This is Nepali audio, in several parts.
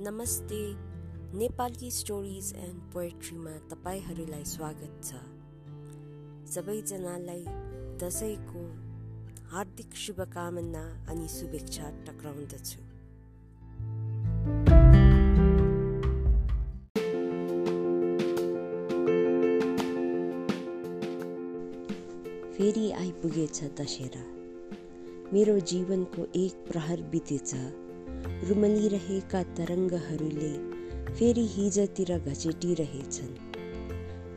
नमस्ते। नेपाली स्टोरिज एन्ड पोएट्रीमा तपाईँहरूलाई स्वागत छ। सबैजनालाई दसैँको हार्दिक शुभकामना अनि शुभेच्छा टक्राउँदछु। फेरि आइपुगेछ दशहरा। मेरो जीवनको एक प्रहर बितेछ। रुमलिरहेका तरङ्गहरूले फेरि हिजतिर घचेटिरहेछन्।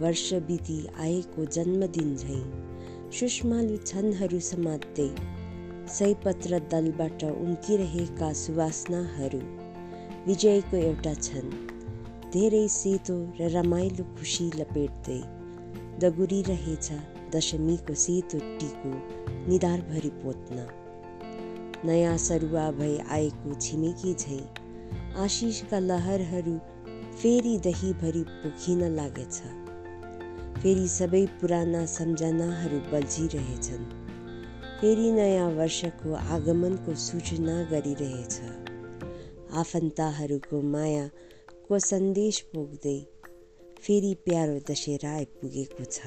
वर्ष बिति आएको जन्मदिन झैँ सुषमालु क्षणहरू समात्दै सयपत्र दलबाट उम्किरहेका सुवासनाहरू विजयको एउटा क्षण धेरै सेतो र रमाइलो खुसी लपेट्दै दगुरिरहेछ दशमीको सेतो टिको निधारभरि पोत्न। नयाँ सरुवा भई आएको छिमेकी झैँ। आशिषका लहरहरू फेरि दहीभरि पोखिन लागेछ। फेरि सबै पुराना सम्झनाहरू बल्झिरहेछन्। फेरि नयाँ वर्षको आगमनको सूचना गरिरहेछ। आफन्तहरूको मायाको सन्देश पोख्दै फेरि प्यारो दशहरा आइपुगेको छ।